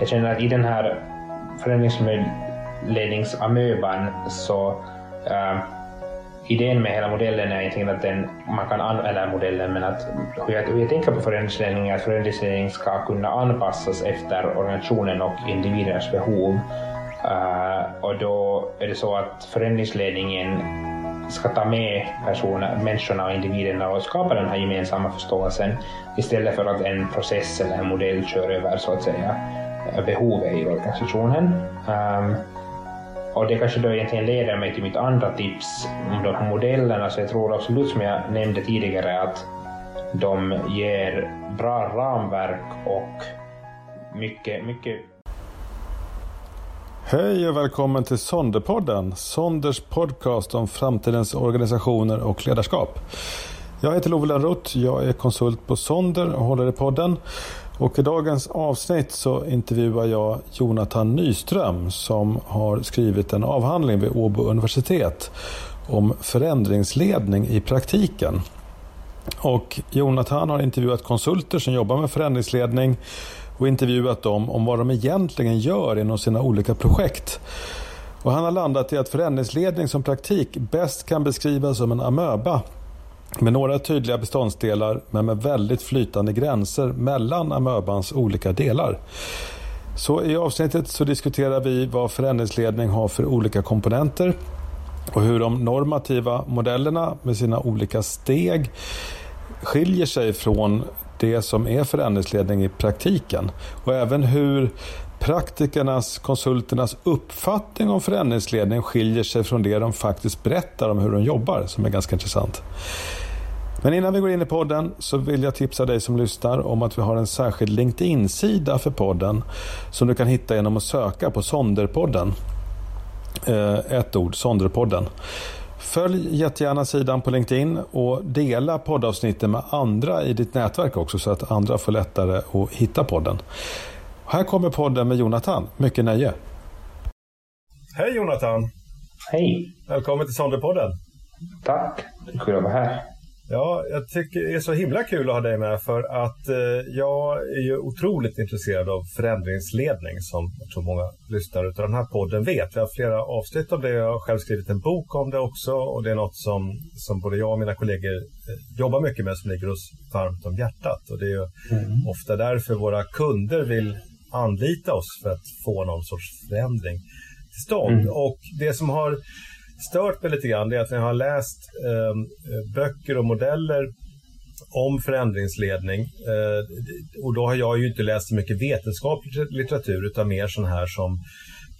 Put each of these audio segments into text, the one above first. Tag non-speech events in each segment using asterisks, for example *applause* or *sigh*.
jag känner att i den här förändringsledningsamöban så uh, idén med hela modellen är egentligen att den, man kan använda eller modellen, men att hur jag, hur jag tänker på förändringsledning är att förändringsledning ska kunna anpassas efter organisationen och individernas behov. Uh, och då är det så att förändringsledningen ska ta med personer, människorna och individerna och skapa den här gemensamma förståelsen istället för att en process eller en modell kör över så att säga Eh, behovet i organisationen. Um, och det kanske då egentligen leder mig till mitt andra tips om de här modellerna, så jag tror absolut som jag nämnde tidigare att de ger bra ramverk och mycket, mycket Hej och välkommen till Sonderpodden, Sonders podcast om framtidens organisationer och ledarskap. Jag heter Love Lönnroth, jag är konsult på Sonder och håller i podden. Och I dagens avsnitt så intervjuar jag Jonathan Nyström som har skrivit en avhandling vid Åbo universitet om förändringsledning i praktiken. Och Jonathan har intervjuat konsulter som jobbar med förändringsledning och intervjuat dem om vad de egentligen gör inom sina olika projekt. Och han har landat i att förändringsledning som praktik bäst kan beskrivas som en amöba med några tydliga beståndsdelar men med väldigt flytande gränser mellan amöbans olika delar. Så i avsnittet så diskuterar vi vad förändringsledning har för olika komponenter och hur de normativa modellerna med sina olika steg skiljer sig från det som är förändringsledning i praktiken och även hur praktikernas, konsulternas uppfattning om förändringsledning skiljer sig från det de faktiskt berättar om hur de jobbar, som är ganska intressant. Men innan vi går in i podden så vill jag tipsa dig som lyssnar om att vi har en särskild LinkedIn-sida för podden som du kan hitta genom att söka på Sonderpodden. Eh, ett ord, Sonderpodden. Följ jättegärna sidan på LinkedIn och dela poddavsnitten med andra i ditt nätverk också så att andra får lättare att hitta podden. Här kommer podden med Jonathan. Mycket nöje. Hej Jonathan! Hej! Välkommen till Sonderpodden. Tack! Kul att vara här. Ja, jag tycker det är så himla kul att ha dig med för att eh, jag är ju otroligt intresserad av förändringsledning som jag tror många lyssnare av den här podden vet. Vi har flera avsnitt av det. Jag har själv skrivit en bok om det också och det är något som, som både jag och mina kollegor eh, jobbar mycket med som ligger oss varmt om hjärtat. Och det är ju mm. ofta därför våra kunder vill anlita oss för att få någon sorts förändring till stånd. Mm. Och det som har stört mig lite grann är att när jag har läst eh, böcker och modeller om förändringsledning eh, och då har jag ju inte läst så mycket vetenskaplig litteratur utan mer sån här som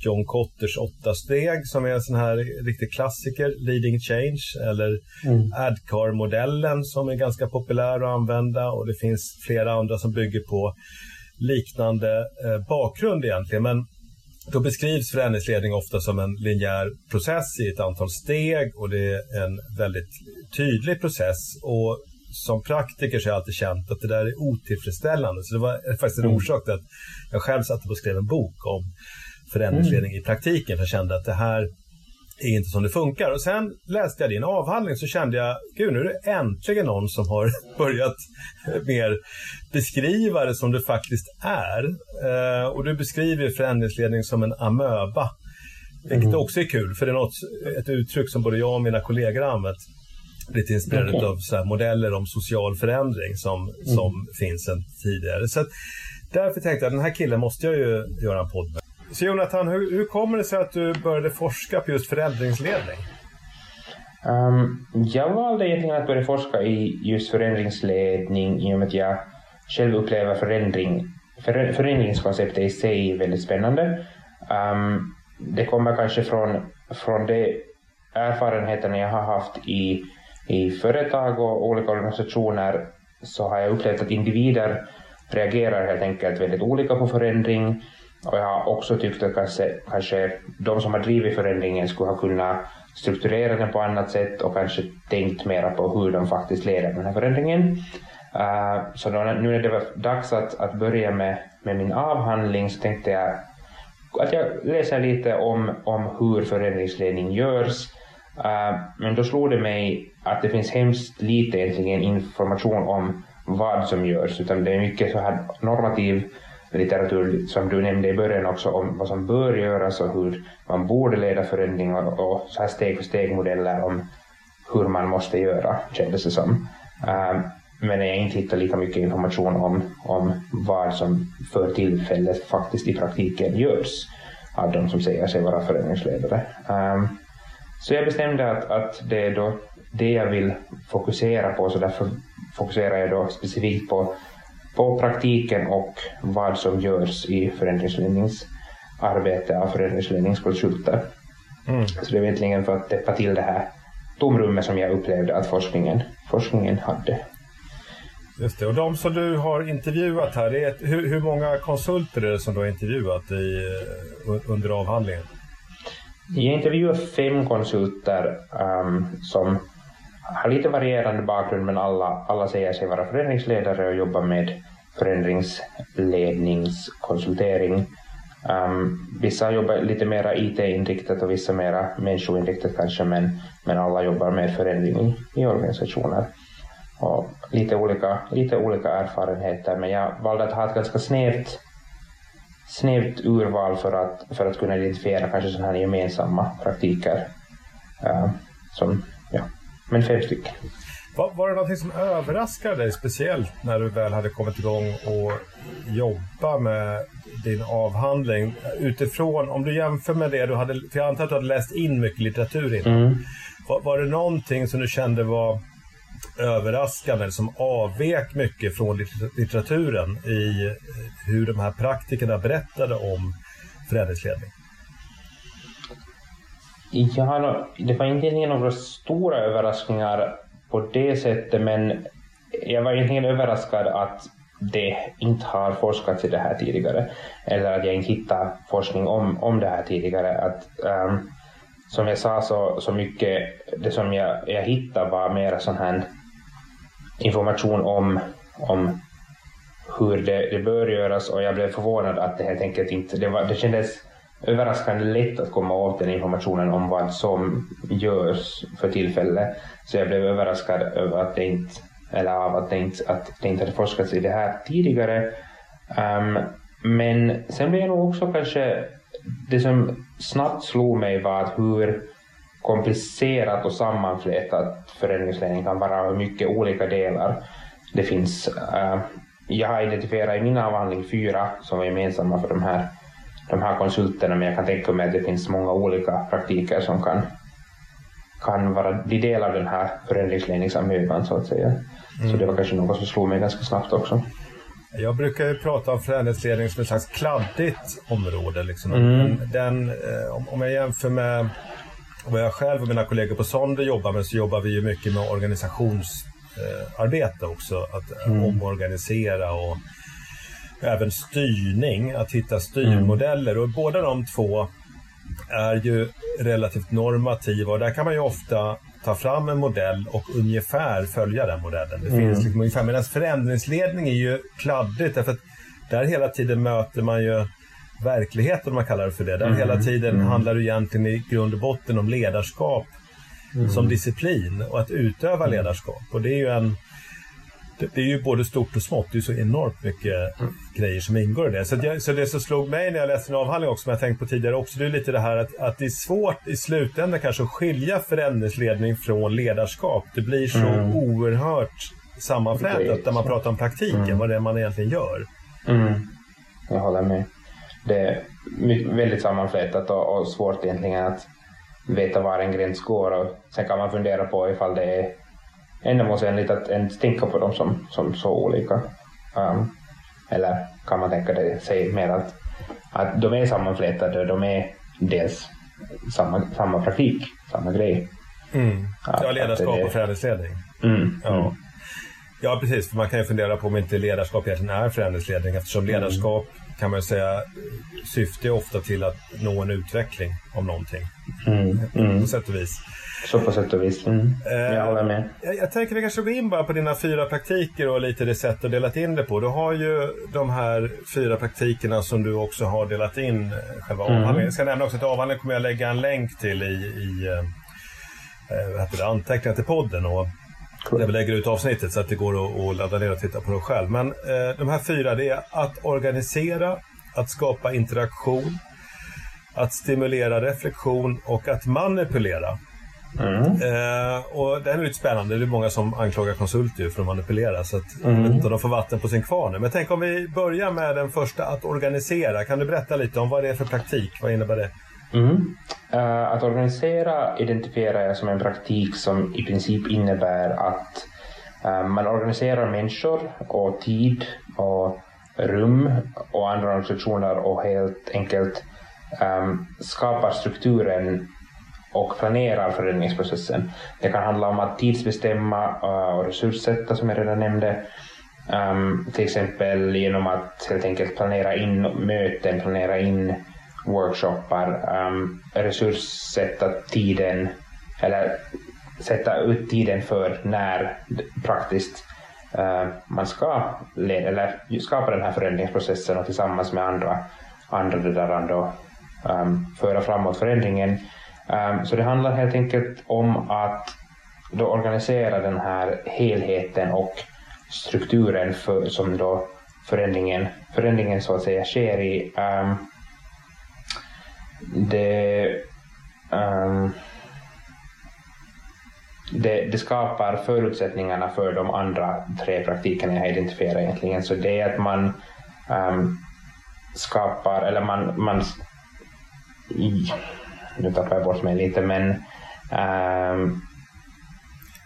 John Cotters åtta steg som är en sån här riktig klassiker, Leading Change eller mm. ADCAR-modellen som är ganska populär att använda och det finns flera andra som bygger på liknande eh, bakgrund egentligen. Men då beskrivs förändringsledning ofta som en linjär process i ett antal steg och det är en väldigt tydlig process. Och som praktiker så har jag alltid känt att det där är otillfredsställande. Så det var faktiskt en mm. orsak till att jag själv satte och skrev en bok om förändringsledning mm. i praktiken. För jag kände att det här är inte som det funkar. Och sen läste jag din avhandling så kände jag, gud nu är det äntligen någon som har *laughs* börjat mer beskriva det som det faktiskt är. Eh, och du beskriver förändringsledning som en amöba. Vilket mm. också är kul, för det är något, ett uttryck som både jag och mina kollegor har använt. Lite inspirerade okay. av så modeller om social förändring som, mm. som finns sedan tidigare. Så att, därför tänkte jag att den här killen måste jag ju göra en podd med. Så Jonathan, hur, hur kommer det sig att du började forska på just förändringsledning? Um, jag valde egentligen att börja forska i just förändringsledning i och med att jag själv upplever förändring, för, förändringskonceptet i sig väldigt spännande. Um, det kommer kanske från, från de erfarenheterna jag har haft i, i företag och olika organisationer så har jag upplevt att individer reagerar helt enkelt väldigt olika på förändring och jag har också tyckt att kanske, kanske de som har drivit förändringen skulle ha kunnat strukturera den på annat sätt och kanske tänkt mera på hur de faktiskt leder den här förändringen. Uh, så då, nu när det var dags att, att börja med, med min avhandling så tänkte jag att jag läser lite om, om hur förändringsledning görs. Uh, men då slog det mig att det finns hemskt lite egentligen information om vad som görs, utan det är mycket så här normativ litteratur som du nämnde i början också om vad som bör göras och hur man borde leda förändringar och, och så här steg för steg modeller om hur man måste göra kändes det som. Um, men jag inte hittar lika mycket information om, om vad som för tillfället faktiskt i praktiken görs av de som säger sig vara föreningsledare. Um, ehm, så jag bestämde att, att det är då det jag vill fokusera på, så därför fokuserar jag då specifikt på, på praktiken och vad som görs i förändringsledningsarbete av förändringsledningskonsulter. Mm. Så det är egentligen för att täppa till det här tomrummet som jag upplevde att forskningen, forskningen hade. Just det. Och de som du har intervjuat här, är ett, hur, hur, många konsulter är det som du har intervjuat i, eh, under avhandlingen? Jag intervjuar fem konsulter um, som har lite varierande bakgrund men alla, alla säger sig vara förändringsledare och jobbar med förändringsledningskonsultering. Um, vissa jobbar lite mer IT-inriktat och vissa mer människoinriktat kanske men, men alla jobbar med förändring i, i organisationer och lite olika, lite olika erfarenheter men jag valde att ha ett ganska snävt, snävt urval för att, för att kunna identifiera kanske sådana här gemensamma praktiker. Uh, som, men fem stycken. Var, var det någonting som överraskade dig speciellt när du väl hade kommit igång och jobba med din avhandling? Utifrån, om du jämför med det du hade, för jag antar att du hade läst in mycket litteratur innan. Mm. Var, var det någonting som du kände var överraskande, som avvek mycket från litteraturen i hur de här praktikerna berättade om förändringsledning? Ja, det var inte några stora överraskningar på det sättet, men jag var egentligen överraskad att det inte har forskats i det här tidigare, eller att jag inte hittat forskning om, om det här tidigare. Att, um, som jag sa så, så mycket, det som jag, jag hittade var mer sån här information om, om hur det, det bör göras och jag blev förvånad att det helt enkelt inte, det, var, det kändes överraskande lätt att komma åt den informationen om vad som görs för tillfället. Så jag blev överraskad över att det inte, eller av att det inte, att det inte hade forskats i det här tidigare. Um, men sen blev jag nog också kanske, det som snabbt slog mig var att hur komplicerat och sammanflätat förändringsledning kan vara hur mycket olika delar det finns. Uh, jag har identifierat i min avhandling fyra som är gemensamma för de här de här konsulterna men jag kan tänka mig att det finns många olika praktiker som kan, kan vara, bli del av den här förändringsledningsamöban så att säga. Mm. Så det var kanske något som slog mig ganska snabbt också. Jag brukar ju prata om förändringsledning som ett slags kladdigt område. Liksom. Mm. Den, eh, om jag jämför med vad jag själv och mina kollegor på Sonder jobbar med så jobbar vi ju mycket med organisationsarbete också. Att mm. omorganisera och även styrning, att hitta styrmodeller. Mm. Och båda de två är ju relativt normativa och där kan man ju ofta ta fram en modell och ungefär följa den modellen. Det mm. finns liksom ungefär, medan förändringsledning är ju kladdigt därför att där hela tiden möter man ju verkligheten om man kallar det för det. Där mm. hela tiden mm. handlar det egentligen i grund och botten om ledarskap mm. som disciplin och att utöva mm. ledarskap. Och det är ju en det, är ju både stort och smått. Det är så enormt mycket mm. grejer som ingår i det. Så, jag, så det som slog mig när jag läste en avhandling också, som jag tänkt på tidigare också, det är lite det här att, att det är svårt i slutändan kanske att skilja förändringsledning från ledarskap. Det blir så mm. oerhört sammanflätat när man pratar om praktiken, mm. vad det är man egentligen gör. Mm. Jag håller med. Det är väldigt sammanflätat och, och svårt egentligen att veta var en gräns går och sen kan man fundera på ifall det är ändamålsenligt att ens tänka på dem som, som så olika. Um, eller kan man tänka det, sig mer att, att de är sammanflätade och de är dels samma, samma praktik, samma grej. Mm. Ja, ledarskap och förändringsledning. Mm. Ja. Mm. ja, precis. För man kan ju fundera på om inte ledarskap egentligen är förändringsledning eftersom mm. Kan man säga syftar ofta till att nå en utveckling av någonting. Mm. Mm. På sätt och vis. Så på sätt och vis. Mm. Jag håller med. Jag, jag tänker vi kanske går in bara på dina fyra praktiker och lite det sätt du delat in det på. Du har ju de här fyra praktikerna som du också har delat in eh, själva mm. avhandlingen. Jag ska nämna också att avhandlingen kommer jag lägga en länk till i, i äh, anteckningar till podden. Och Cool. Där vi lägger ut avsnittet så att det går att, ladda ner och titta på det själv. Men eh, de här fyra, det är att organisera, att skapa interaktion, att stimulera reflektion och att manipulera. Mm. Eh, och det här är lite spännande. Det är många som anklagar konsulter för att manipulera. Så att mm. inte de får vatten på sin kvarn. Men tänk om vi börjar med den första, att organisera. Kan du berätta lite om vad det är för praktik? Vad innebär det? Mm. Uh, att organisera identifierar jag som en praktik som i princip innebär att uh, man organiserar människor och tid och rum och andra organisationer och helt enkelt um, skapar strukturen och planerar förändringsprocessen. Det kan handla om att tidsbestämma uh, och resurssätta som jag redan nämnde. Um, till exempel genom att helt enkelt planera in möten, planera in workshoppar, um, ehm, resurssätta tiden eller sätta ut tiden för när praktiskt uh, man ska leda, eller skapa den här förändringsprocessen och tillsammans med andra, andra det där ändå, um, föra framåt förändringen. Um, så det handlar helt enkelt om att då organisera den här helheten och strukturen för, som då förändringen, förändringen så att säga sker i. Um, det, um, det, det, skapar förutsättningarna för de andra tre praktikerna jag identifierar egentligen. Så det är att man um, skapar, eller man, man nu tappar jag bort mig lite men um,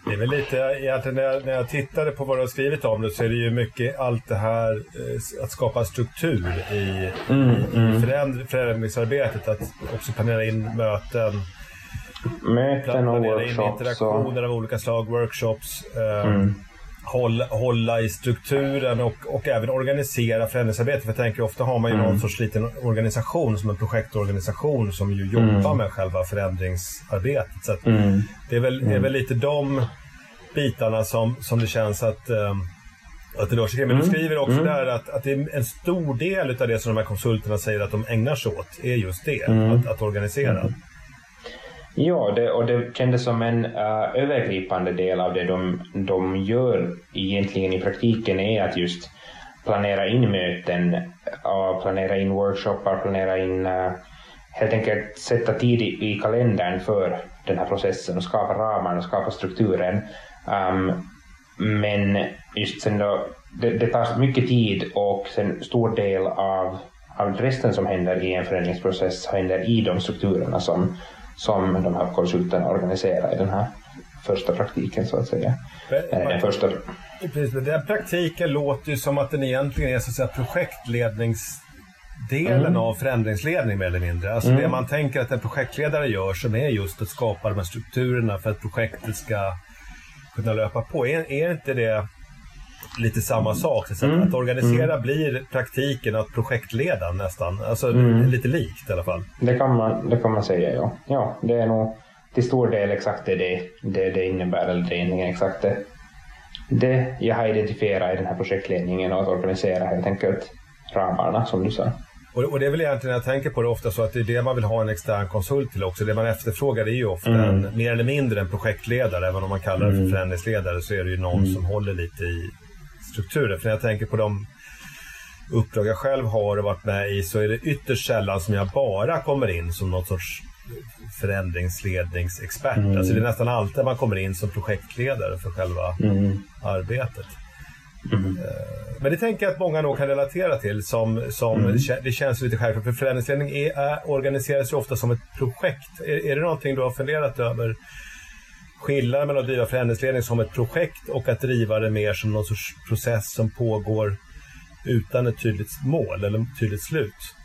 det är väl lite, egentligen när jag, när jag tittade på vad du har skrivit om det så är det ju mycket allt det här eh, att skapa struktur i, mm, i mm. Föränd, förändringsarbetet. Att också planera in möten. Möten och planera in interaktioner av olika slag, workshops. Eh, mm. Hålla, hålla i strukturen och, och även organisera förändringsarbetet. För jag tänker ofta har man ju någon mm. sorts liten organisation som en projektorganisation som ju jobbar mm. med själva förändringsarbetet. Så mm. det är väl, är väl lite de bitarna som, som det känns att, um, att det rör sig kring. Men mm. du skriver också mm. där att, att det är en stor del av det som de här konsulterna säger att de ägnar sig åt är just det, mm. att, att organisera. Ja, det, och det kändes som en uh, övergripande del av det de, de gör egentligen i praktiken är att just planera in möten, uh, planera in workshoppar, planera in uh, helt enkelt sätta tid i, i kalendern för den här processen och skapa ramarna och skapa strukturen. Um, men just sen då, det, det tar mycket tid och en stor del av, av resten som händer i en förändringsprocess händer i de strukturerna som, som de här konsulterna organiserar i den här första praktiken så att säga. Men, den första... Precis, men den praktiken låter ju som att den egentligen är så att säga, projektledningsdelen mm. av förändringsledning mer eller mindre. Alltså mm. det man tänker att en projektledare gör som är just att skapa de här strukturerna för att projektet ska kunna löpa på. Är, är inte det lite samma sak? Så mm. Att organisera mm. blir praktiken att projektleda nästan. Alltså mm. lite likt i alla fall. Det kan man, det kan man säga, ja. Ja, det är nog till stor del exakt det det, det, det innebär. Eller det är exakt det, det jag har identifierat i den här projektledningen och att organisera helt enkelt ramarna som du sa. Och, och, det är väl egentligen, jag tänker på det ofta så att det är det man vill ha en extern konsult till också. Det man efterfrågar är ju ofta mm. en, mer eller mindre en projektledare. Även om man kallar det för mm. förändringsledare så är det ju någon mm. som håller lite i strukturen. För när jag tänker på de uppdrag jag själv har och varit med i så är det ytterst sällan som jag bara kommer in som någon sorts förändringsledningsexpert. Mm. Alltså det är nästan alltid man kommer in som projektledare för själva mm. arbetet. Mm. Eh, men det tänker jag att många nog kan relatera till. Som, som mm. Det känns lite självklart. För förändringsledning är, är, organiseras ju ofta som ett projekt. Är, är det någonting du har funderat över? Skillnaden mellan att driva förändringsledning som ett projekt och att driva det mer som någon sorts process som pågår utan ett tydligt mål eller ett tydligt slut?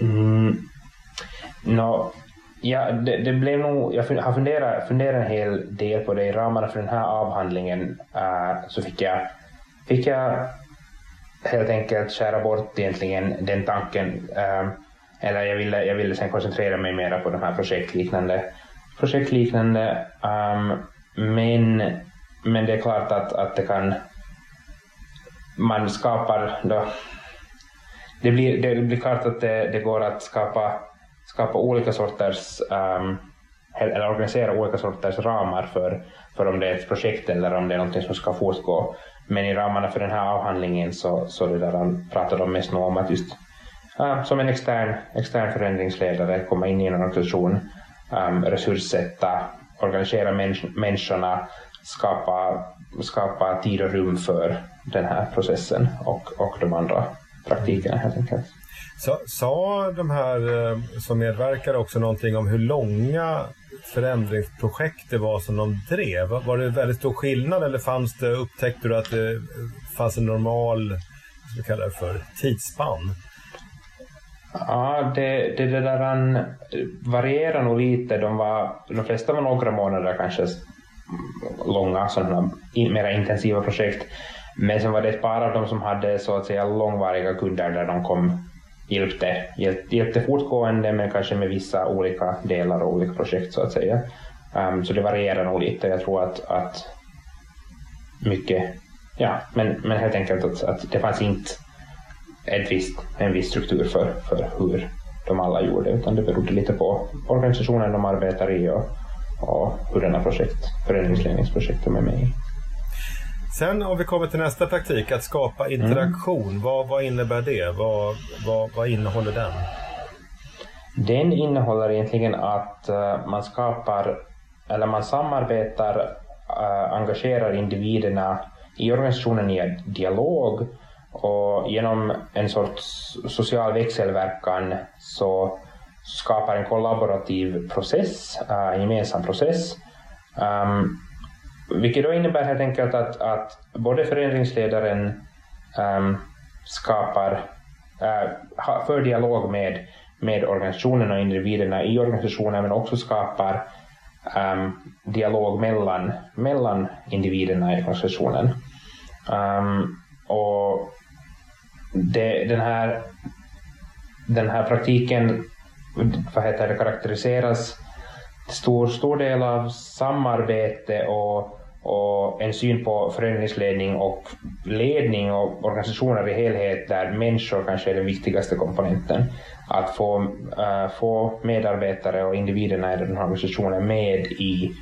Mm. No, ja, det, det, blev nog, jag har funderat, funderat en hel del på det. I ramarna för den här avhandlingen uh, så fick jag fick jag helt enkelt skära bort egentligen den tanken. Um, eller jag ville, jag ville sen koncentrera mig mer på de här projektliknande, projektliknande um, men, men det är klart att, att det kan man skapar då det blir, det blir klart att det, det går att skapa, skapa olika sorters um, eller organisera olika sorters ramar för, för om det är ett projekt eller om det är något som ska fortgå. Men i ramarna för den här avhandlingen så, så det där, han pratade de mest om att just uh, som en extern, extern förändringsledare komma in i en organisation, um, resurssätta, organisera mäns människorna, skapa, skapa tid och rum för den här processen och, och de andra praktikerna helt enkelt. Så, sa de här ehm, som medverkade också någonting om hur långa förändringsprojekt det var som de drev? Var det väldigt stor skillnad eller fanns det, upptäckte du att det eh, fanns en normal vad ska kalla det för, tidsspann? Ja, det, det, det där varierar nog lite. De, var, de flesta var några månader kanske långa, sådana mer intensiva projekt. Men sen var det ett par av dem som hade så att säga långvariga kunder där de kom hjälpte, hjälpte, hjälpte fortgående men kanske med vissa olika delar och olika projekt så att säga. Um, så det varierar nog lite. Jag tror att, att mycket, ja, men, men helt enkelt att, att det fanns inte ett visst, en viss struktur för, för hur de alla gjorde utan det berodde lite på organisationen de arbetar i och, och hur denna projekt, förändringsledningsprojekt de är med i. Sen om vi kommer till nästa praktik, att skapa interaktion. Mm. Vad, vad innebär det? Vad, vad, vad innehåller den? Den innehåller egentligen att uh, man skapar, eller man samarbetar, uh, engagerar individerna i organisationen i dialog och genom en sorts social växelverkan så skapar en kollaborativ process, eh, en gemensam process. Um, vilket då innebär helt enkelt att, att både förändringsledaren um, ehm, skapar, uh, för dialog med, med organisationen och individerna i organisationen men också skapar um, dialog mellan, mellan individerna i organisationen. Um, och det, den, här, den här praktiken vad heter det, karaktäriseras stor, stor del av samarbete och, och en syn på förändringsledning och ledning och organisationer i helhet där människor kanske är den viktigaste komponenten. Att få, äh, få medarbetare och individerna i den här organisationen med i,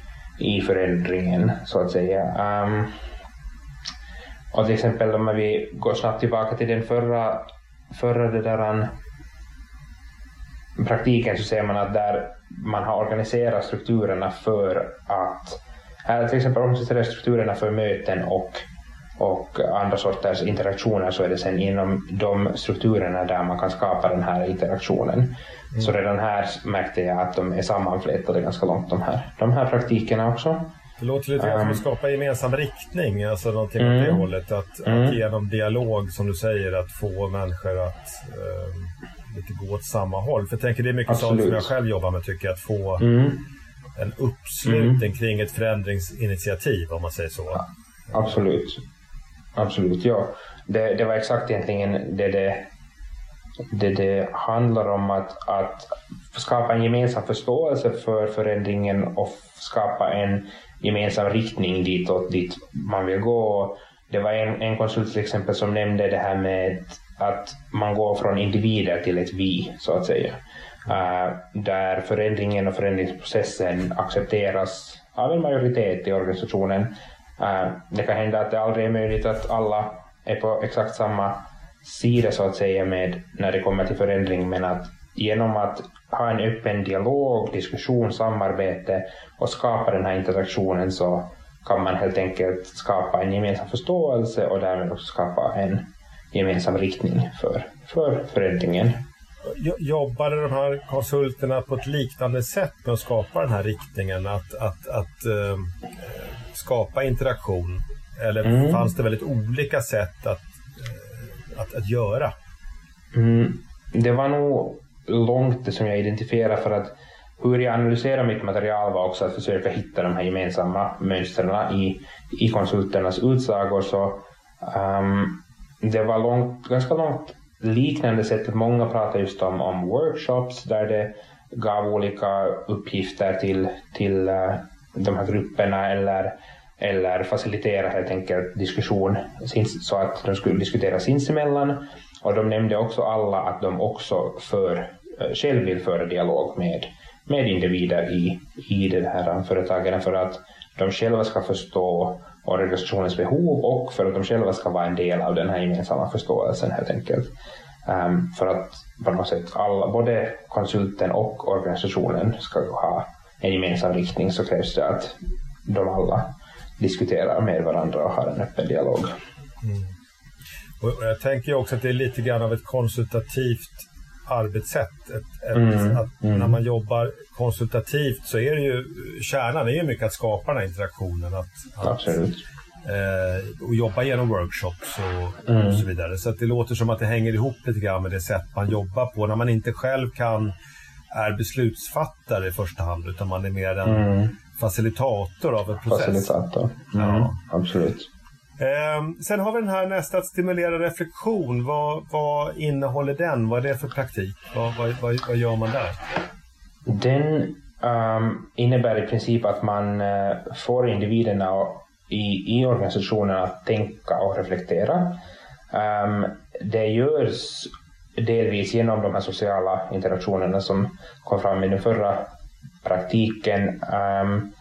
i förändringen så att säga. Um, och till exempel om vi går snabbt tillbaka till den förra, förra det där, praktiken så ser man att där man har organiserat strukturerna för att, här till exempel organiserat strukturerna för möten och, och andra sorters interaktioner så är det sen inom de strukturerna där man kan skapa den här interaktionen. Mm. Så redan här märkte jag att de är sammanflätade ganska långt de här, de här praktikerna också. Det låter lite grann som att skapa gemensam riktning, alltså någonting mm, åt det hållet. Att, mm. att genom dialog, som du säger, att få människor att um, lite gå åt samma håll. För jag tänker det är mycket Absolut. sånt som jag själv jobbar med, tycker jag, att få mm. en uppslutning mm. kring ett förändringsinitiativ, om man säger så. Ja, absolut. Absolut, ja. Det, det var exakt egentligen det det, det det handlar om, att, att skapa en gemensam förståelse för förändringen och skapa en gemensam riktning ditåt, dit man vill gå. Det var en, en konsult till exempel som nämnde det här med att man går från individer till ett vi, så att säga. Uh, där förändringen och förändringsprocessen accepteras av en majoritet i organisationen. Uh, det kan hända att det aldrig är möjligt att alla är på exakt samma sida så att säga med när det kommer till förändring, men att genom att ha en öppen dialog, diskussion, samarbete och skapa den här interaktionen så kan man helt enkelt skapa en gemensam förståelse och därmed också skapa en gemensam riktning för, för förändringen. Jobbade de här konsulterna på ett liknande sätt med att skapa den här riktningen, att, att, att äh, skapa interaktion? Eller mm. fanns det väldigt olika sätt att, äh, att, att göra? Mm. Det var nog långt som jag identifierar för att hur jag analyserar mitt material var också att försöka hitta de här gemensamma mönstren i, i konsulternas utsagor. Så, um, det var långt, ganska långt liknande sätt. Många pratar just om, om workshops där det gav olika uppgifter till, till uh, de här grupperna eller, eller facilitera helt enkelt diskussion så att de skulle diskutera sinsemellan. Och de nämnde också alla att de också för, eh, själv vill föra dialog med, individer i, i det här företagen för att de själva ska förstå organisationens behov och för att de själva ska vara en del av den här gemensamma förståelsen helt enkelt. Um, för att på något sätt alla, både konsulten och organisationen ska ha en gemensam riktning så krävs det att de alla diskuterar med varandra och har en öppen dialog. Mm. Och jag tänker också att det är lite grann av ett konsultativt arbetssätt. Ett, ett, mm, att mm. När man jobbar konsultativt så är det ju kärnan är ju mycket att skapa den här interaktionen. Att, att eh, och jobba genom workshops och, mm. och, så vidare. Så att det låter som att det hänger ihop lite grann med det sätt man jobbar på. När man inte själv kan är beslutsfattare i första hand utan man är mer en mm. facilitator av en process. Facilitator, ja. absolut. Eh, sen har vi den här nästa, att stimulera reflektion. Vad, vad innehåller den? Vad är det för praktik? Vad, vad, vad, vad gör man där? Den um, innebär i princip att man uh, får individerna i, i organisationen att tänka och reflektera. Um, det görs delvis genom de här sociala interaktionerna som kom fram i den förra praktiken. Um,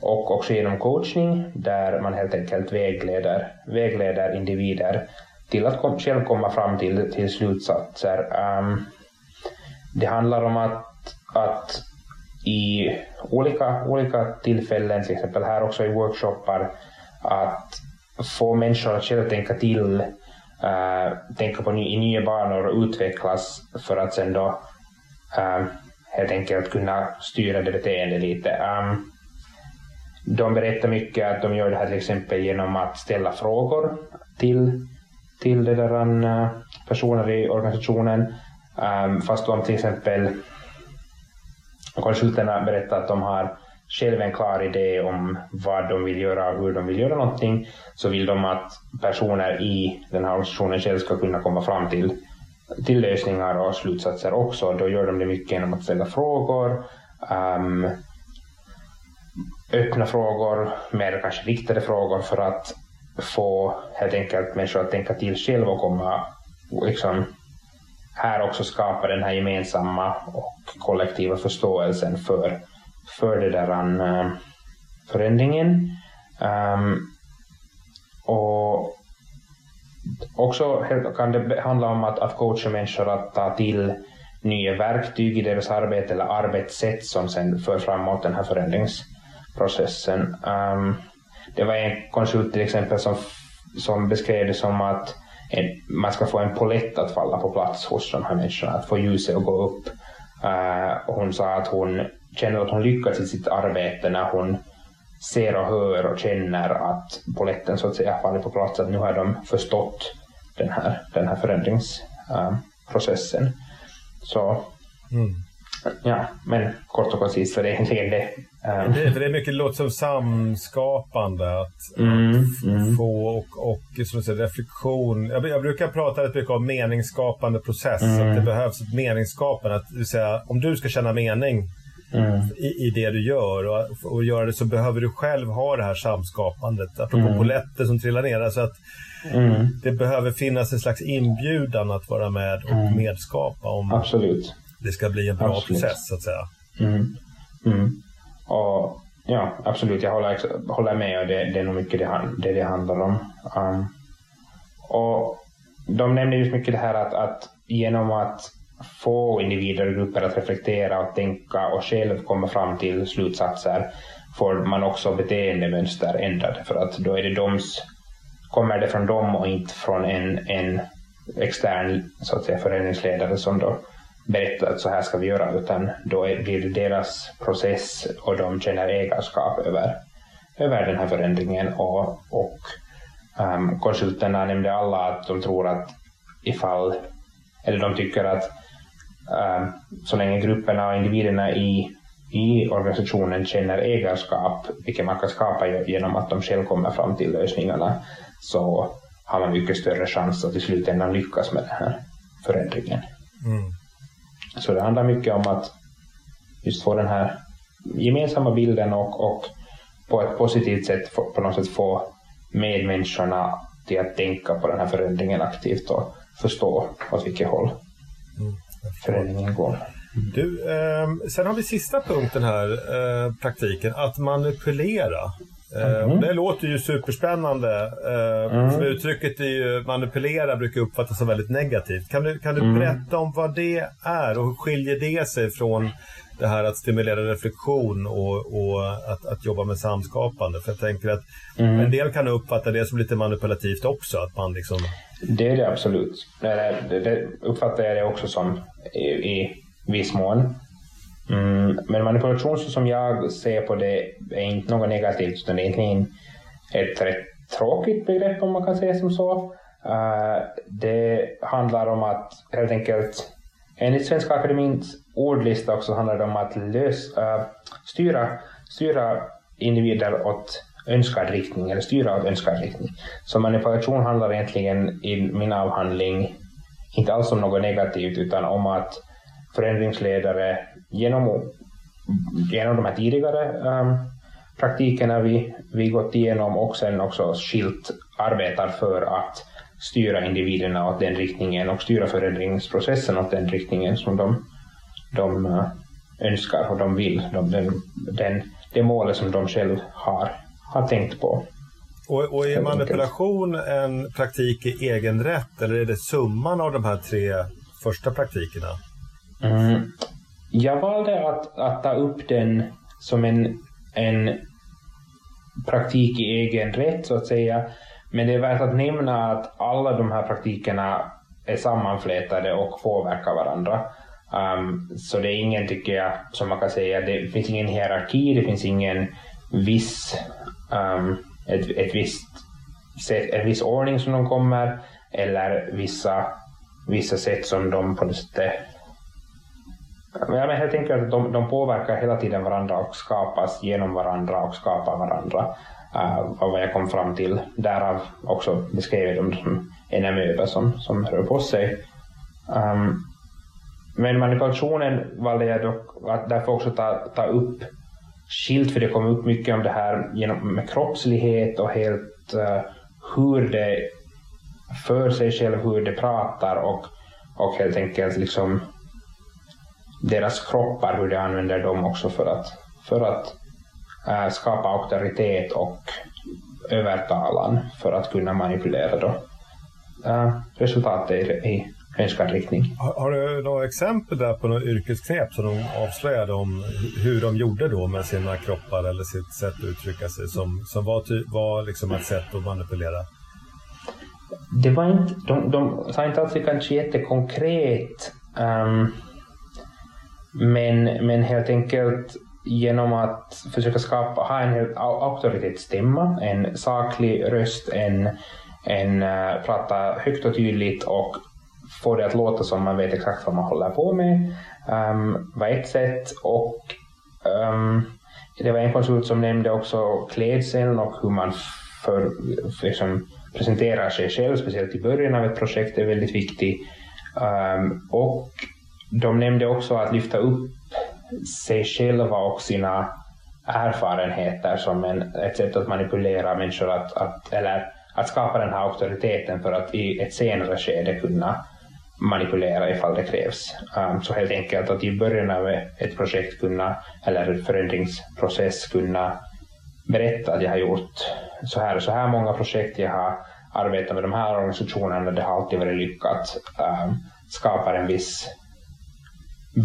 och också genom coachning där man helt enkelt vägleder, vägleder individer till att kom, själv komma fram till, till slutsatser. Um, det handlar om att, att i olika, olika tillfällen, till exempel här också i workshoppar, att få människor att själv tänka till, uh, tänka på ny, i nya banor och utvecklas för att sen då uh, helt enkelt kunna styra det beteendet lite. Um, de berättar mycket att de gör det här till exempel genom att ställa frågor till, till det där, eh, uh, personer i organisationen. Um, fast de till exempel konsulterna berättar att de har själva en klar idé om vad de vill göra och hur de vill göra någonting så vill de att personer i den här organisationen själv ska kunna komma fram till, till lösningar och slutsatser också. Då gör de det mycket genom att ställa frågor, um, öppna frågor, mer kanske riktade frågor för att få helt enkelt människor att tänka till själva och komma liksom, här också skapa den här gemensamma och kollektiva förståelsen för, för den där eh, förändringen. Um, och också kan det handla om att, att coacha människor att ta till nya verktyg i deras arbete eller arbetssätt som sen för framåt den här förändrings processen. Um, det var en konsult till exempel som, som beskrev det som att en, man ska få en polett att falla på plats hos de här människorna, att få ljuset att gå upp. Uh, hon sa att hon känner att hon lyckas i sitt arbete när hon ser och hör och känner att poletten så att säga faller på plats, att nu har de förstått den här, den här förändringsprocessen. Uh, så mm. Ja, men kort och koncist så det är det. Um. Det, det är mycket låter som samskapande, att, mm, att mm. få och, och som säger, reflektion. Jag, jag, brukar prata rätt mycket om meningsskapande process, mm. att det behövs ett meningsskapande. Att, det säga, om du ska känna mening mm. i, i det du gör och, och göra det så behöver du själv ha det här samskapandet. Apropå mm. poletter som trillar ner. Alltså att mm. Det behöver finnas en slags inbjudan att vara med och mm. medskapa. Om, Absolut det ska bli en bra absolut. process så att säga. Mm. Mm. Och, ja, absolut, jag håller, håller med och det, det är nog mycket det det, det handlar om. Um, och de nämner just mycket det här att, att genom att få individer och grupper att reflektera och tänka och själv komma fram till slutsatser får man också beteendemönster ändrade för att då är det doms, kommer det från dem och inte från en, en extern så att säga, föreningsledare som då berätta att så här ska vi göra, utan då blir det deras process och de känner ägarskap över, över den här förändringen. Och, och um, konsulterna nämnde alla att de tror att ifall, eller de tycker att um, så länge grupperna och individerna i, i organisationen känner ägarskap, vilket man kan skapa genom att de själva kommer fram till lösningarna, så har man mycket större chans att i slutändan lyckas med den här förändringen. Mm. Så det handlar mycket om att just få den här gemensamma bilden och, och på ett positivt sätt få, på något sätt få medmänniskorna till att tänka på den här förändringen aktivt och förstå åt vilket håll mm, förändringen går. Du, eh, sen har vi sista punkten här, eh, praktiken, att manipulera. Mm. Det låter ju superspännande. Mm. För uttrycket är ju, manipulera brukar uppfattas som väldigt negativt. Kan du, kan du mm. berätta om vad det är och hur skiljer det sig från det här att stimulera reflektion och, och att, att, jobba med samskapande? För jag tänker att mm. en del kan uppfatta det som lite manipulativt också. Att man liksom... Det är det absolut. Det, det, det uppfattar jag det också som i, i viss mån. Mm, men manipulation som jag ser på det är inte något negativt utan det är egentligen ett rätt tråkigt begrepp om man kan säga som så. Uh, det handlar om att helt enkelt enligt Svenska Akademins ordlista också handlar det om att lös, uh, styra, styra individer åt önskad riktning eller styra åt önskad riktning. Så manipulation handlar egentligen i min avhandling inte alls om något negativt utan om att förändringsledare genom, genom de här tidigare um, praktikerna vi, vi gått igenom och sen också skilt arbetar för att styra individerna åt den riktningen och styra förändringsprocessen åt den riktningen som de, de uh, önskar och de vill. De, den, den, det målet som de själva har, har tänkt på. Och, och är manipulation en praktik i egen rätt eller är det summan av de här tre första praktikerna? Mm. Jag valde att, att ta upp den som en, en praktik i egen rätt så att säga. Men det är värt att nämna att alla de här praktikerna är sammanflätade och påverkar varandra. Um, så det är ingen, tycker jag, som man kan säga, det finns ingen hierarki, det finns ingen viss, um, ett, ett visst sätt, en viss ordning som de kommer eller vissa, vissa sätt som de på något sätt Ja, men jag tänker att de, de påverkar hela tiden varandra och skapas genom varandra och skapar varandra. Uh, vad jag kom fram till. Därav också beskrev jag dem som en amöba som, som rör på sig. Um, men manipulationen valde jag dock att därför också ta, ta upp skilt, för det kom upp mycket om det här genom, med kroppslighet och helt uh, hur det för sig själv, hur det pratar och, och helt enkelt liksom deras kroppar, hur de använder dem också för att, för att äh, skapa auktoritet och övertalan för att kunna manipulera då, äh, resultatet i, i önskad riktning. Har, har, du några exempel där på något yrkesknep som de avslöjade om hur de gjorde då med sina kroppar eller sitt sätt att uttrycka sig som, som var, ty, var liksom ett sätt att manipulera? Det var inte, de, de sa inte alltid kanske jättekonkret um, men, men helt enkelt genom att försöka skapa, ha en auktoritetsstämma, en saklig röst, en, en uh, prata högt och tydligt och få det att låta som man vet exakt vad man håller på med um, var ett sätt. Och um, det var en konsult som nämnde också klädseln och hur man för, för liksom, presenterar sig själv, speciellt i början av ett projekt, är väldigt viktigt. Um, ähm, och de nämnde också att lyfta upp sig själva och sina erfarenheter som en, ett sätt att manipulera människor, att, att, eller att skapa den här auktoriteten för att i ett senare skede kunna manipulera ifall det krävs. Um, så helt enkelt att i början av ett projekt kunna, eller en förändringsprocess kunna berätta att jag har gjort så här och så här många projekt, jag har arbetat med de här organisationerna, det har alltid varit lyckat, um, skapar en viss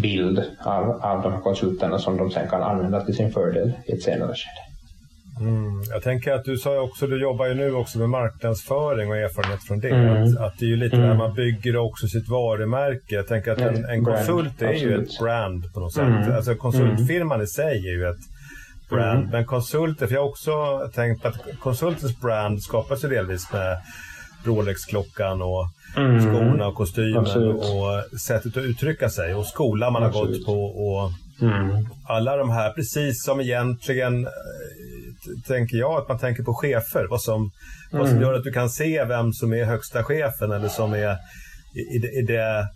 bild av, av de konsulterna som de sen kan använda till sin fördel i ett senare skede. Mm, jag tänker att du sa också, du jobbar ju nu också med marknadsföring och erfarenhet från det. Mm. Att, att, det är ju lite mm. där man bygger också sitt varumärke. Jag tänker att en, en konsult är ju ett brand på något sätt. Mm. Alltså konsultfirman i sig är ju ett brand. Mm. Men konsulter, för jag har också tänkt att konsultens brand skapas ju delvis med Rolex-klockan och mm. skorna och kostymen Absolut. och sättet att uttrycka sig och skolan man Absolut. har gått på. och mm. Alla de här, precis som egentligen eh, tänker jag att man tänker på chefer. Vad som, mm. vad som mm. gör att du kan se vem som är högsta chefen eller som är i, i, det, i det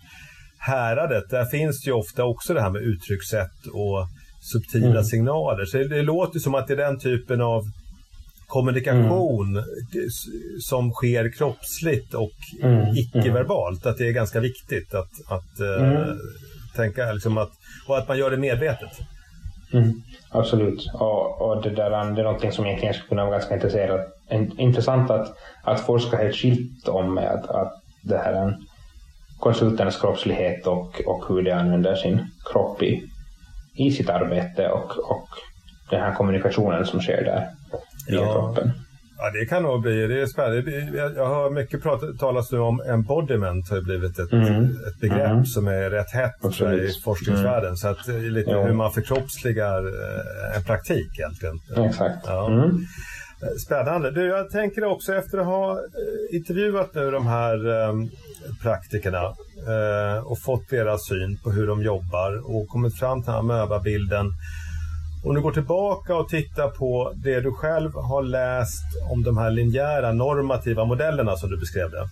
häradet. Där finns det ju ofta också det här med uttryckssätt och subtila mm. signaler. Så det, det låter som att det är den typen av kommunikation mm. som sker kroppsligt och mm. icke-verbalt. Att det är ganska viktigt att, att uh, tänka liksom att, och att man gör det medvetet. Mm, absolut. Och, och det, där, det är någonting som egentligen skulle kunna vara ganska intresserad, intressant att, att forska helt skilt om med att, att det här är konsulternas kroppslighet och, och hur de använder sin kropp i, i sitt arbete och, och den här kommunikationen som sker där i ja. kroppen. Ja, det kan nog bli. Det är spännande. Jag har mycket pratat, talas nu om embodiment har blivit ett, mm. ett begrepp mm. som är rätt hett i forskningsvärlden. Mm. Så att lite ja. hur man förkroppsligar eh, en praktik egentligen. Exakt. Ja. Mm. Spännande. Du, jag tänker också efter att ha eh, intervjuat nu de här um, praktikerna uh, och fått deras syn på hur de jobbar och kommit fram till den här möbabilden om du går tillbaka och tittar på det du själv har läst om de här linjära normativa modellerna som du beskrev det.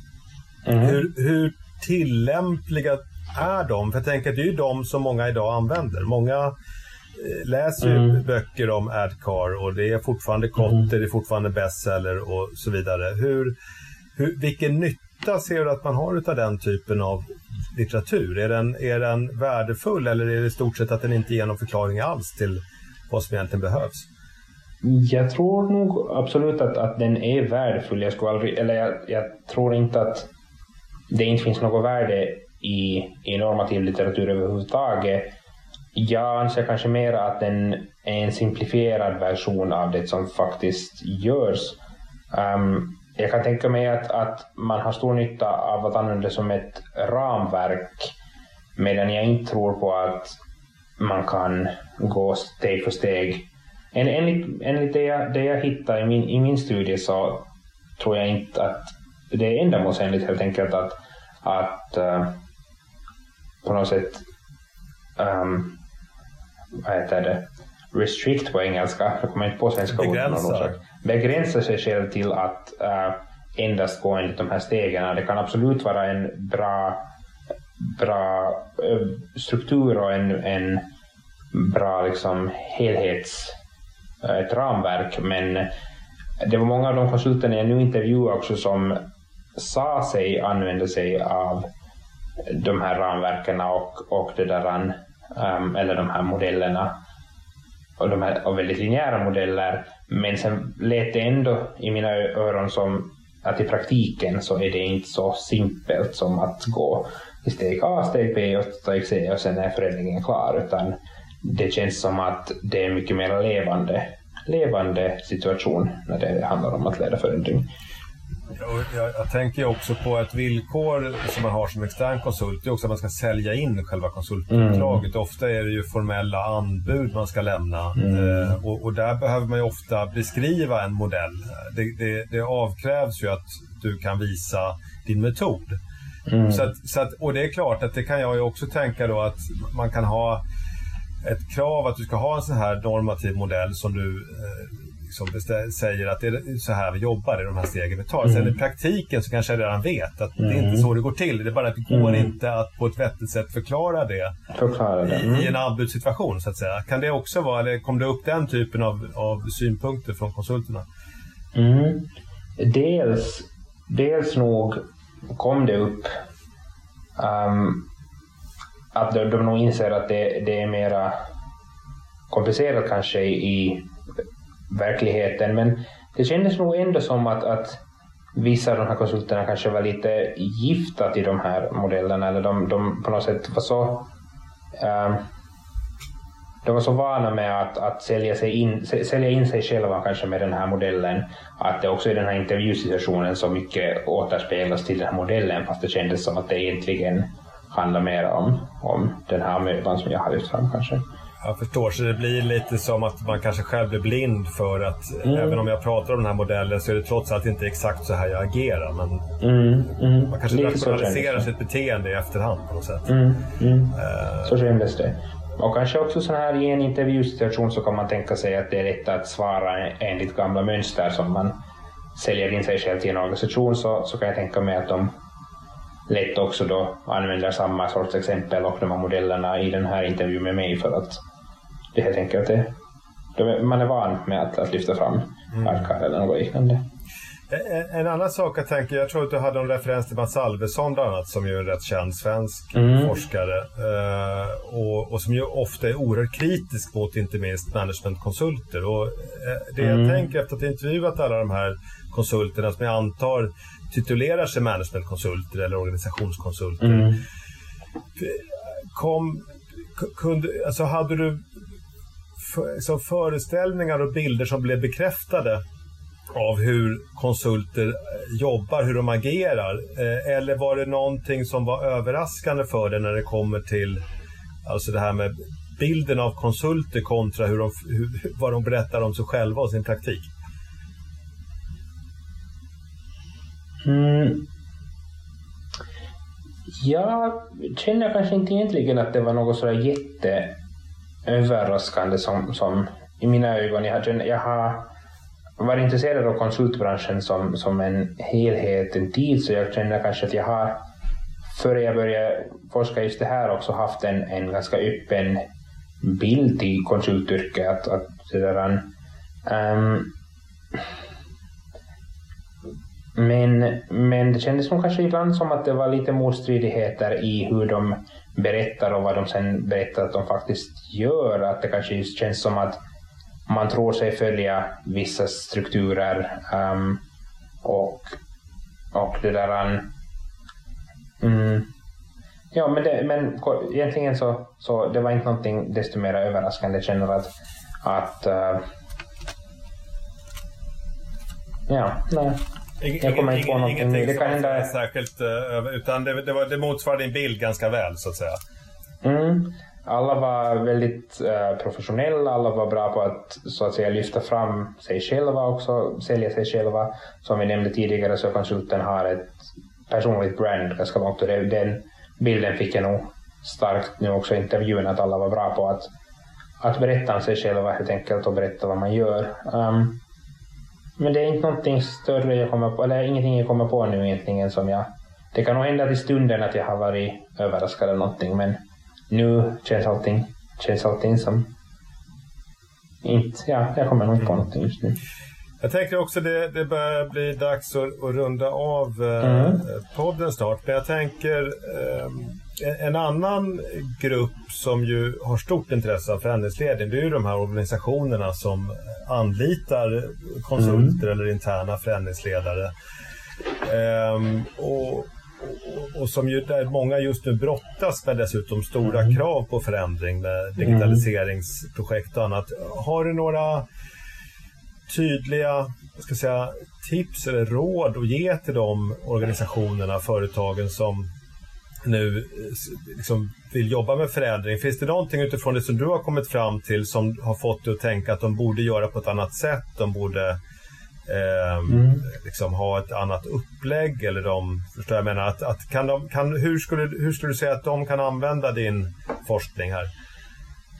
Mm. Hur, hur tillämpliga är de? För jag tänker att det är ju de som många idag använder. Många eh, läser ju mm. böcker om ADCAR och det är fortfarande Kotter, mm. det är fortfarande bestseller och så vidare. Hur, hur, vilken nytta ser du att man har av den typen av litteratur? Är den, är den värdefull eller är det i stort sett att den inte ger någon förklaring alls till vad som egentligen behövs? Jag tror nog absolut att, att den är värdefull. Jag, skulle aldrig, eller jag, jag tror inte att det inte finns något värde i, i normativ litteratur överhuvudtaget. Jag anser kanske mer att den är en simplifierad version av det som faktiskt görs. Um, jag kan tänka mig att, att man har stor nytta av att använda det som ett ramverk medan jag inte tror på att man kan gå steg för steg. En, enligt enligt det, jag, det jag hittade i min, i min studie så tror jag inte att det är ändamålsenligt helt enkelt att, att uh, på något sätt um, vad heter det, restrict på engelska, jag kommer inte på svenska Begränsa. Begränsa sig själv till att uh, endast gå enligt de här stegen. Det kan absolut vara en bra bra struktur och en, en bra liksom helhets, eh, ett ramverk. Men det var många av de konsulterna jag nu intervjuade också som sa sig använda sig av de här ramverken och, och det där, um, eller de här modellerna och, de här, och väldigt linjära modeller. Men sen lät det ändå i mina öron som att i praktiken så är det inte så simpelt som att gå i steg A, steg B och steg C och sen är förändringen klar. Utan det känns som att det är mycket mer levande, levande situation när det handlar om att leda förändring. Jag, jag, tänker också på ett villkor som man har som extern konsult, det är också att man ska sälja in själva konsultuppdraget. Mm. Ofta är det ju formella anbud man ska lämna mm. eh, och, och, där behöver man ju ofta beskriva en modell. Det, det, det avkrävs ju att du kan visa din metod. Mm. Så att, så att, och det är klart att det kan jag ju också tänka då att man kan ha ett krav att du ska ha en sån här normativ modell som du eh, liksom säger att det är så här vi jobbar, i de här stegen vi tar. Mm. Sen i praktiken så kanske jag redan vet att mm. det är inte mm. så det går till. Det är bara att det går mm. inte att på ett vettigt sätt förklara det, förklara det. Mm. i en anbudssituation så att säga. Kan det också vara, eller kom det upp den typen av, av synpunkter från konsulterna? Mm. Dels, dels nog kom det upp um, att de, de nog inser att det, det är mera komplicerat kanske i verkligheten. Men det kändes nog ändå som att, att vissa av de här konsulterna kanske var lite gifta till de här modellerna. Eller de, de på något sätt var så um, de var så vana med att, att sälja, sig in, sälja in sig själva kanske med den här modellen att det också i den här intervjusituationen så mycket återspeglas till den här modellen fast det kändes som att det egentligen handlar mer om, om den här mödan som jag har lyft fram kanske. Jag förstår, så det blir lite som att man kanske själv blir blind för att mm. även om jag pratar om den här modellen så är det trots allt inte exakt så här jag agerar. Men mm. Mm. Man kanske rationaliserar sitt beteende i efterhand på något sätt. Mm. Uh, så kändes det. Och kanske också så här i en intervjusituation så kan man tänka sig att det är lätt att svara enligt gamla mönster som man säljer in sig själv till en organisation så, så kan jag tänka mig att de lätt också då använder samma sorts exempel och de här modellerna i den här intervjun med mig för att det helt enkelt är, man är van med att, att lyfta fram mm. eller något liknande. En, en, annan sak jag tänker, jag tror att du hade en referens till Mats Alvesson bland annat, som ju är en rätt känd svensk mm. forskare. Eh, och, och, som ju ofta är oerhört kritisk mot inte minst managementkonsulter. Och, eh, det mm. jag tänker efter att ha intervjuat alla de här konsulterna som jag antar titulerar sig managementkonsulter eller organisationskonsulter. Mm. Kom, kunde, alltså hade du för, så föreställningar och bilder som blev bekräftade av hur konsulter eh, jobbar, hur de agerar? Eh, eller var det någonting som var överraskande för dig när det kommer till alltså det här med bilden av konsulter kontra hur de, hur, vad de berättar om sig själva och sin praktik? Mm. Jag känner kanske inte egentligen att det var något sådär jätteöverraskande eh, som, som i mina ögon. Jag har, jag har varit intresserad av konsultbranschen som, som en helhet en tid så jag känner kanske att jag har före jag började forska just det här också haft en, en ganska öppen bild i konsultyrket. Att, att det där, um, men, men det kändes nog kanske ibland som att det var lite motstridigheter i hur de berättar och vad de sen berättar att de faktiskt gör. Att det kanske just känns som att man tror sig följa vissa strukturer um, och, och det där... Um, mm. ja, men, det, men egentligen så, så det var inte någonting desto mer överraskande. Jag känner att, att uh, ja, nej. Jag kommer inte på någonting nu. Det kan hända... Särskilt, uh, utan det, det, var, det motsvarar din bild ganska väl så att säga. Mm. Alla var väldigt uh, professionella, alla var bra på att så att säga lyfta fram sig själva också, sälja sig själva. Som vi nämnde tidigare så konsulten har ett personligt brand ganska långt och det, den bilden fick jag nog starkt nu också i intervjun att alla var bra på att, att berätta om sig själva helt enkelt och berätta vad man gör. Um, men det är inte någonting större jag kommer på, eller ingenting jag kommer på nu egentligen som jag... Det kan nog hända till stunden att jag har varit överraskad av någonting men nu känns allting, känns allting som inte, ja, jag kommer nog inte på någonting just nu. Jag tänker också det, det börjar bli dags att, att runda av eh, mm. podden snart. Men jag tänker eh, en annan grupp som ju har stort intresse av förändringsledning det är ju de här organisationerna som anlitar konsulter mm. eller interna förändringsledare. Eh, och, och, och, som ju, där många just nu brottas med dessutom stora mm. krav på förändring med digitaliseringsprojekt och annat. Har du några tydliga ska säga, tips eller råd att ge till de organisationerna, företagen som nu liksom vill jobba med förändring. Finns det någonting utifrån det som du har kommit fram till som har fått dig att tänka att de borde göra på ett annat sätt? De borde eh, mm. liksom ha ett annat upplägg eller de, förstår jag menar, att, att kan de, kan, hur, skulle, hur skulle du säga att de kan använda din forskning här?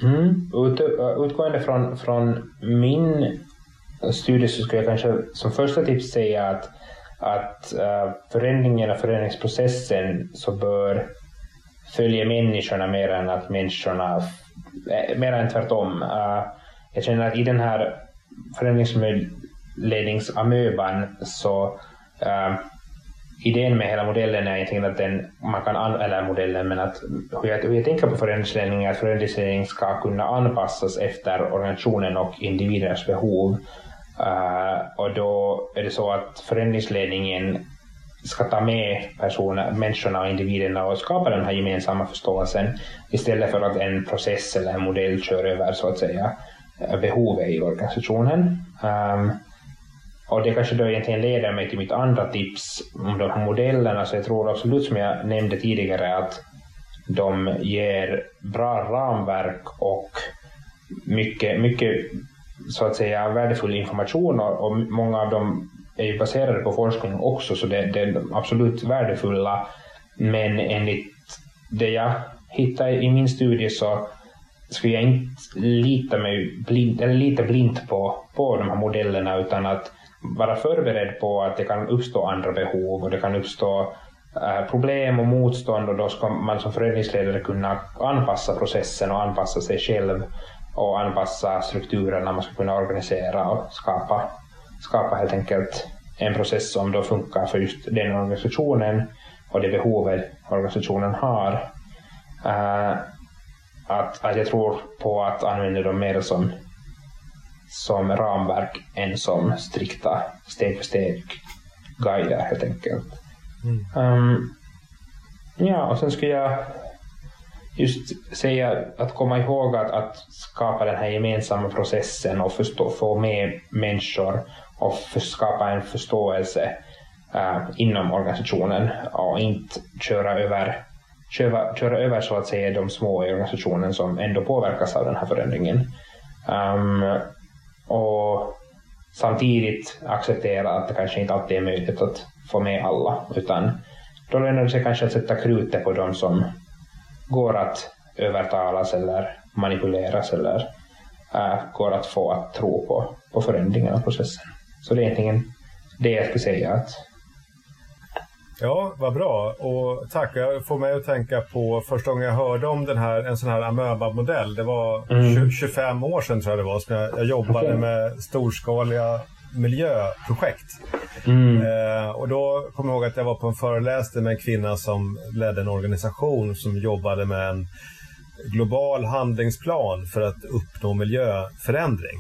Mm. Ut, utgående från, från min studie så skulle jag kanske som första tips säga att, att uh, förändringen och förändringsprocessen så bör följa människorna mer än att människorna, äh, mer än tvärtom. Uh, jag känner att i den här förändringsledningsamöban så uh, idén med hela modellen är egentligen att den, man kan, eller modellen, men att hur jag, hur jag tänker på förändringsledning är att förändringsledning ska kunna anpassas efter organisationen och individers behov. Uh, och då är det så att förändringsledningen ska ta med personer, människorna och individerna och skapa den här gemensamma förståelsen istället för att en process eller en modell kör över så att säga eh, behovet i organisationen. Um, och det kanske då egentligen leder mig till mitt andra tips om de här modellerna, så jag tror absolut som jag nämnde tidigare att de ger bra ramverk och mycket, mycket så att säga värdefull information och, många av dem är ju baserade på forskning också så det, det är absolut värdefulla. Men enligt det jag hittade i min studie så skulle jag inte lita, mig blind, eller lita blint på, på de här modellerna utan att vara förberedd på att det kan uppstå andra behov och det kan uppstå eh, problem och motstånd och då ska man som förändringsledare kunna anpassa processen och anpassa sig själv och anpassa strukturerna man ska kunna organisera och skapa, skapa helt enkelt en process som då funkar för just den organisationen och det behovet organisationen har. Uh, att, att jag tror på att använda dem mer som, som ramverk än som strikta steg för steg guider helt enkelt. Mm. Um, ja, och sen skulle jag just säga att komma ihåg att, att skapa den här gemensamma processen och förstå, få med människor och för, skapa en förståelse äh, inom organisationen och inte köra över, köra, köra över så att säga de små i organisationen som ändå påverkas av den här förändringen. Um, och samtidigt acceptera att det kanske inte alltid är möjligt att få med alla utan då lönar det sig kanske att sätta krutet på de som går att övertalas eller manipuleras eller äh, går att få att tro på, på förändringen av processen. Så det är egentligen det jag skulle säga. Att... Ja, vad bra. Och tack. Jag får mig att tänka på första gången jag hörde om den här, en sån här amöba-modell. Det var mm. 25 år sedan tror jag det var som jag, jag jobbade okay. med storskaliga miljöprojekt. Mm. Eh, och då kommer jag ihåg att jag var på en föreläsning med en kvinna som ledde en organisation som jobbade med en global handlingsplan för att uppnå miljöförändring.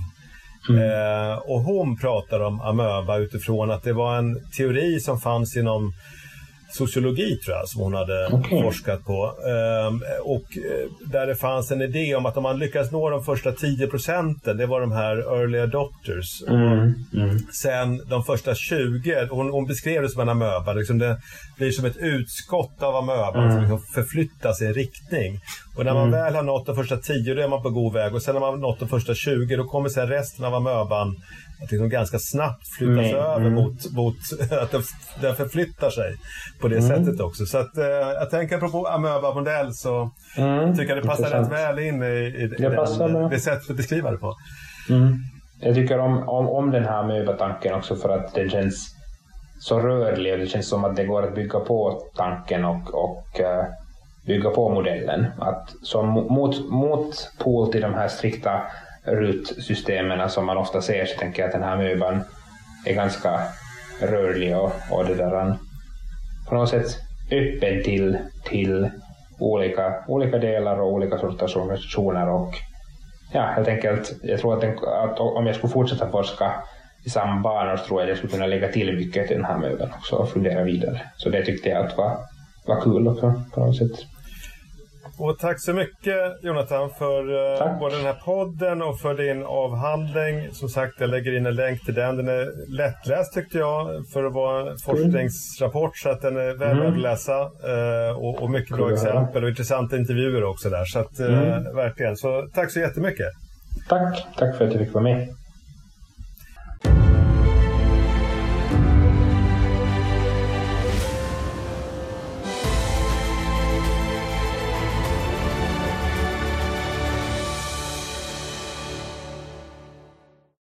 Mm. Eh, och hon pratar om amöba utifrån att det var en teori som fanns inom sociologi tror jag som hon hade okay. forskat på. Ehm, och eh, där det fanns en idé om att om man lyckas nå de första 10 procenten, det var de här early adopters. Mm. Mm. Sen de första 20, hon, hon beskrev det som en amöba, liksom det blir som ett utskott av amöban mm. som liksom förflyttas i en riktning. Och när man mm. väl har nått de första 10 då är man på god väg och sen när man har nått de första 20 då kommer sen resten av amöban att liksom ganska snabbt flyttas mm, över mm. Mot, mot *laughs* att den, den förflyttar sig på det mm. sättet också. Så att, eh, jag tänker apropå amöba-modell så mm, tycker jag det passar rätt väl in i, i det, den, det sättet att beskriva det på. Mm. Jag tycker om, om, om den här amöba-tanken också för att den känns så rörlig och det känns som att det går att bygga på tanken och, och uh, bygga på modellen. Att som mot, mot pol till de här strikta rutsystemen som man ofta ser så tänker jag att den här möban är ganska rörlig och, och det där, på något sätt öppen till, till olika, olika delar och olika sorters organisationer och ja, helt enkelt, jag tror att, den, att om jag skulle fortsätta forska i samma banor så tror jag att jag skulle kunna lägga till mycket till den här möbeln också och fundera vidare. Så det tyckte jag att var, var kul också på något sätt. Och tack så mycket Jonathan för eh, tack. både den här podden och för din avhandling. Som sagt, jag lägger in en länk till den. Den är lättläst tyckte jag för att vara en forskningsrapport så att den är väl mm. att läsa. Eh, och, och mycket bra exempel och intressanta intervjuer också där. Så att, eh, mm. verkligen. Så tack så jättemycket. Tack, tack för att du fick vara med.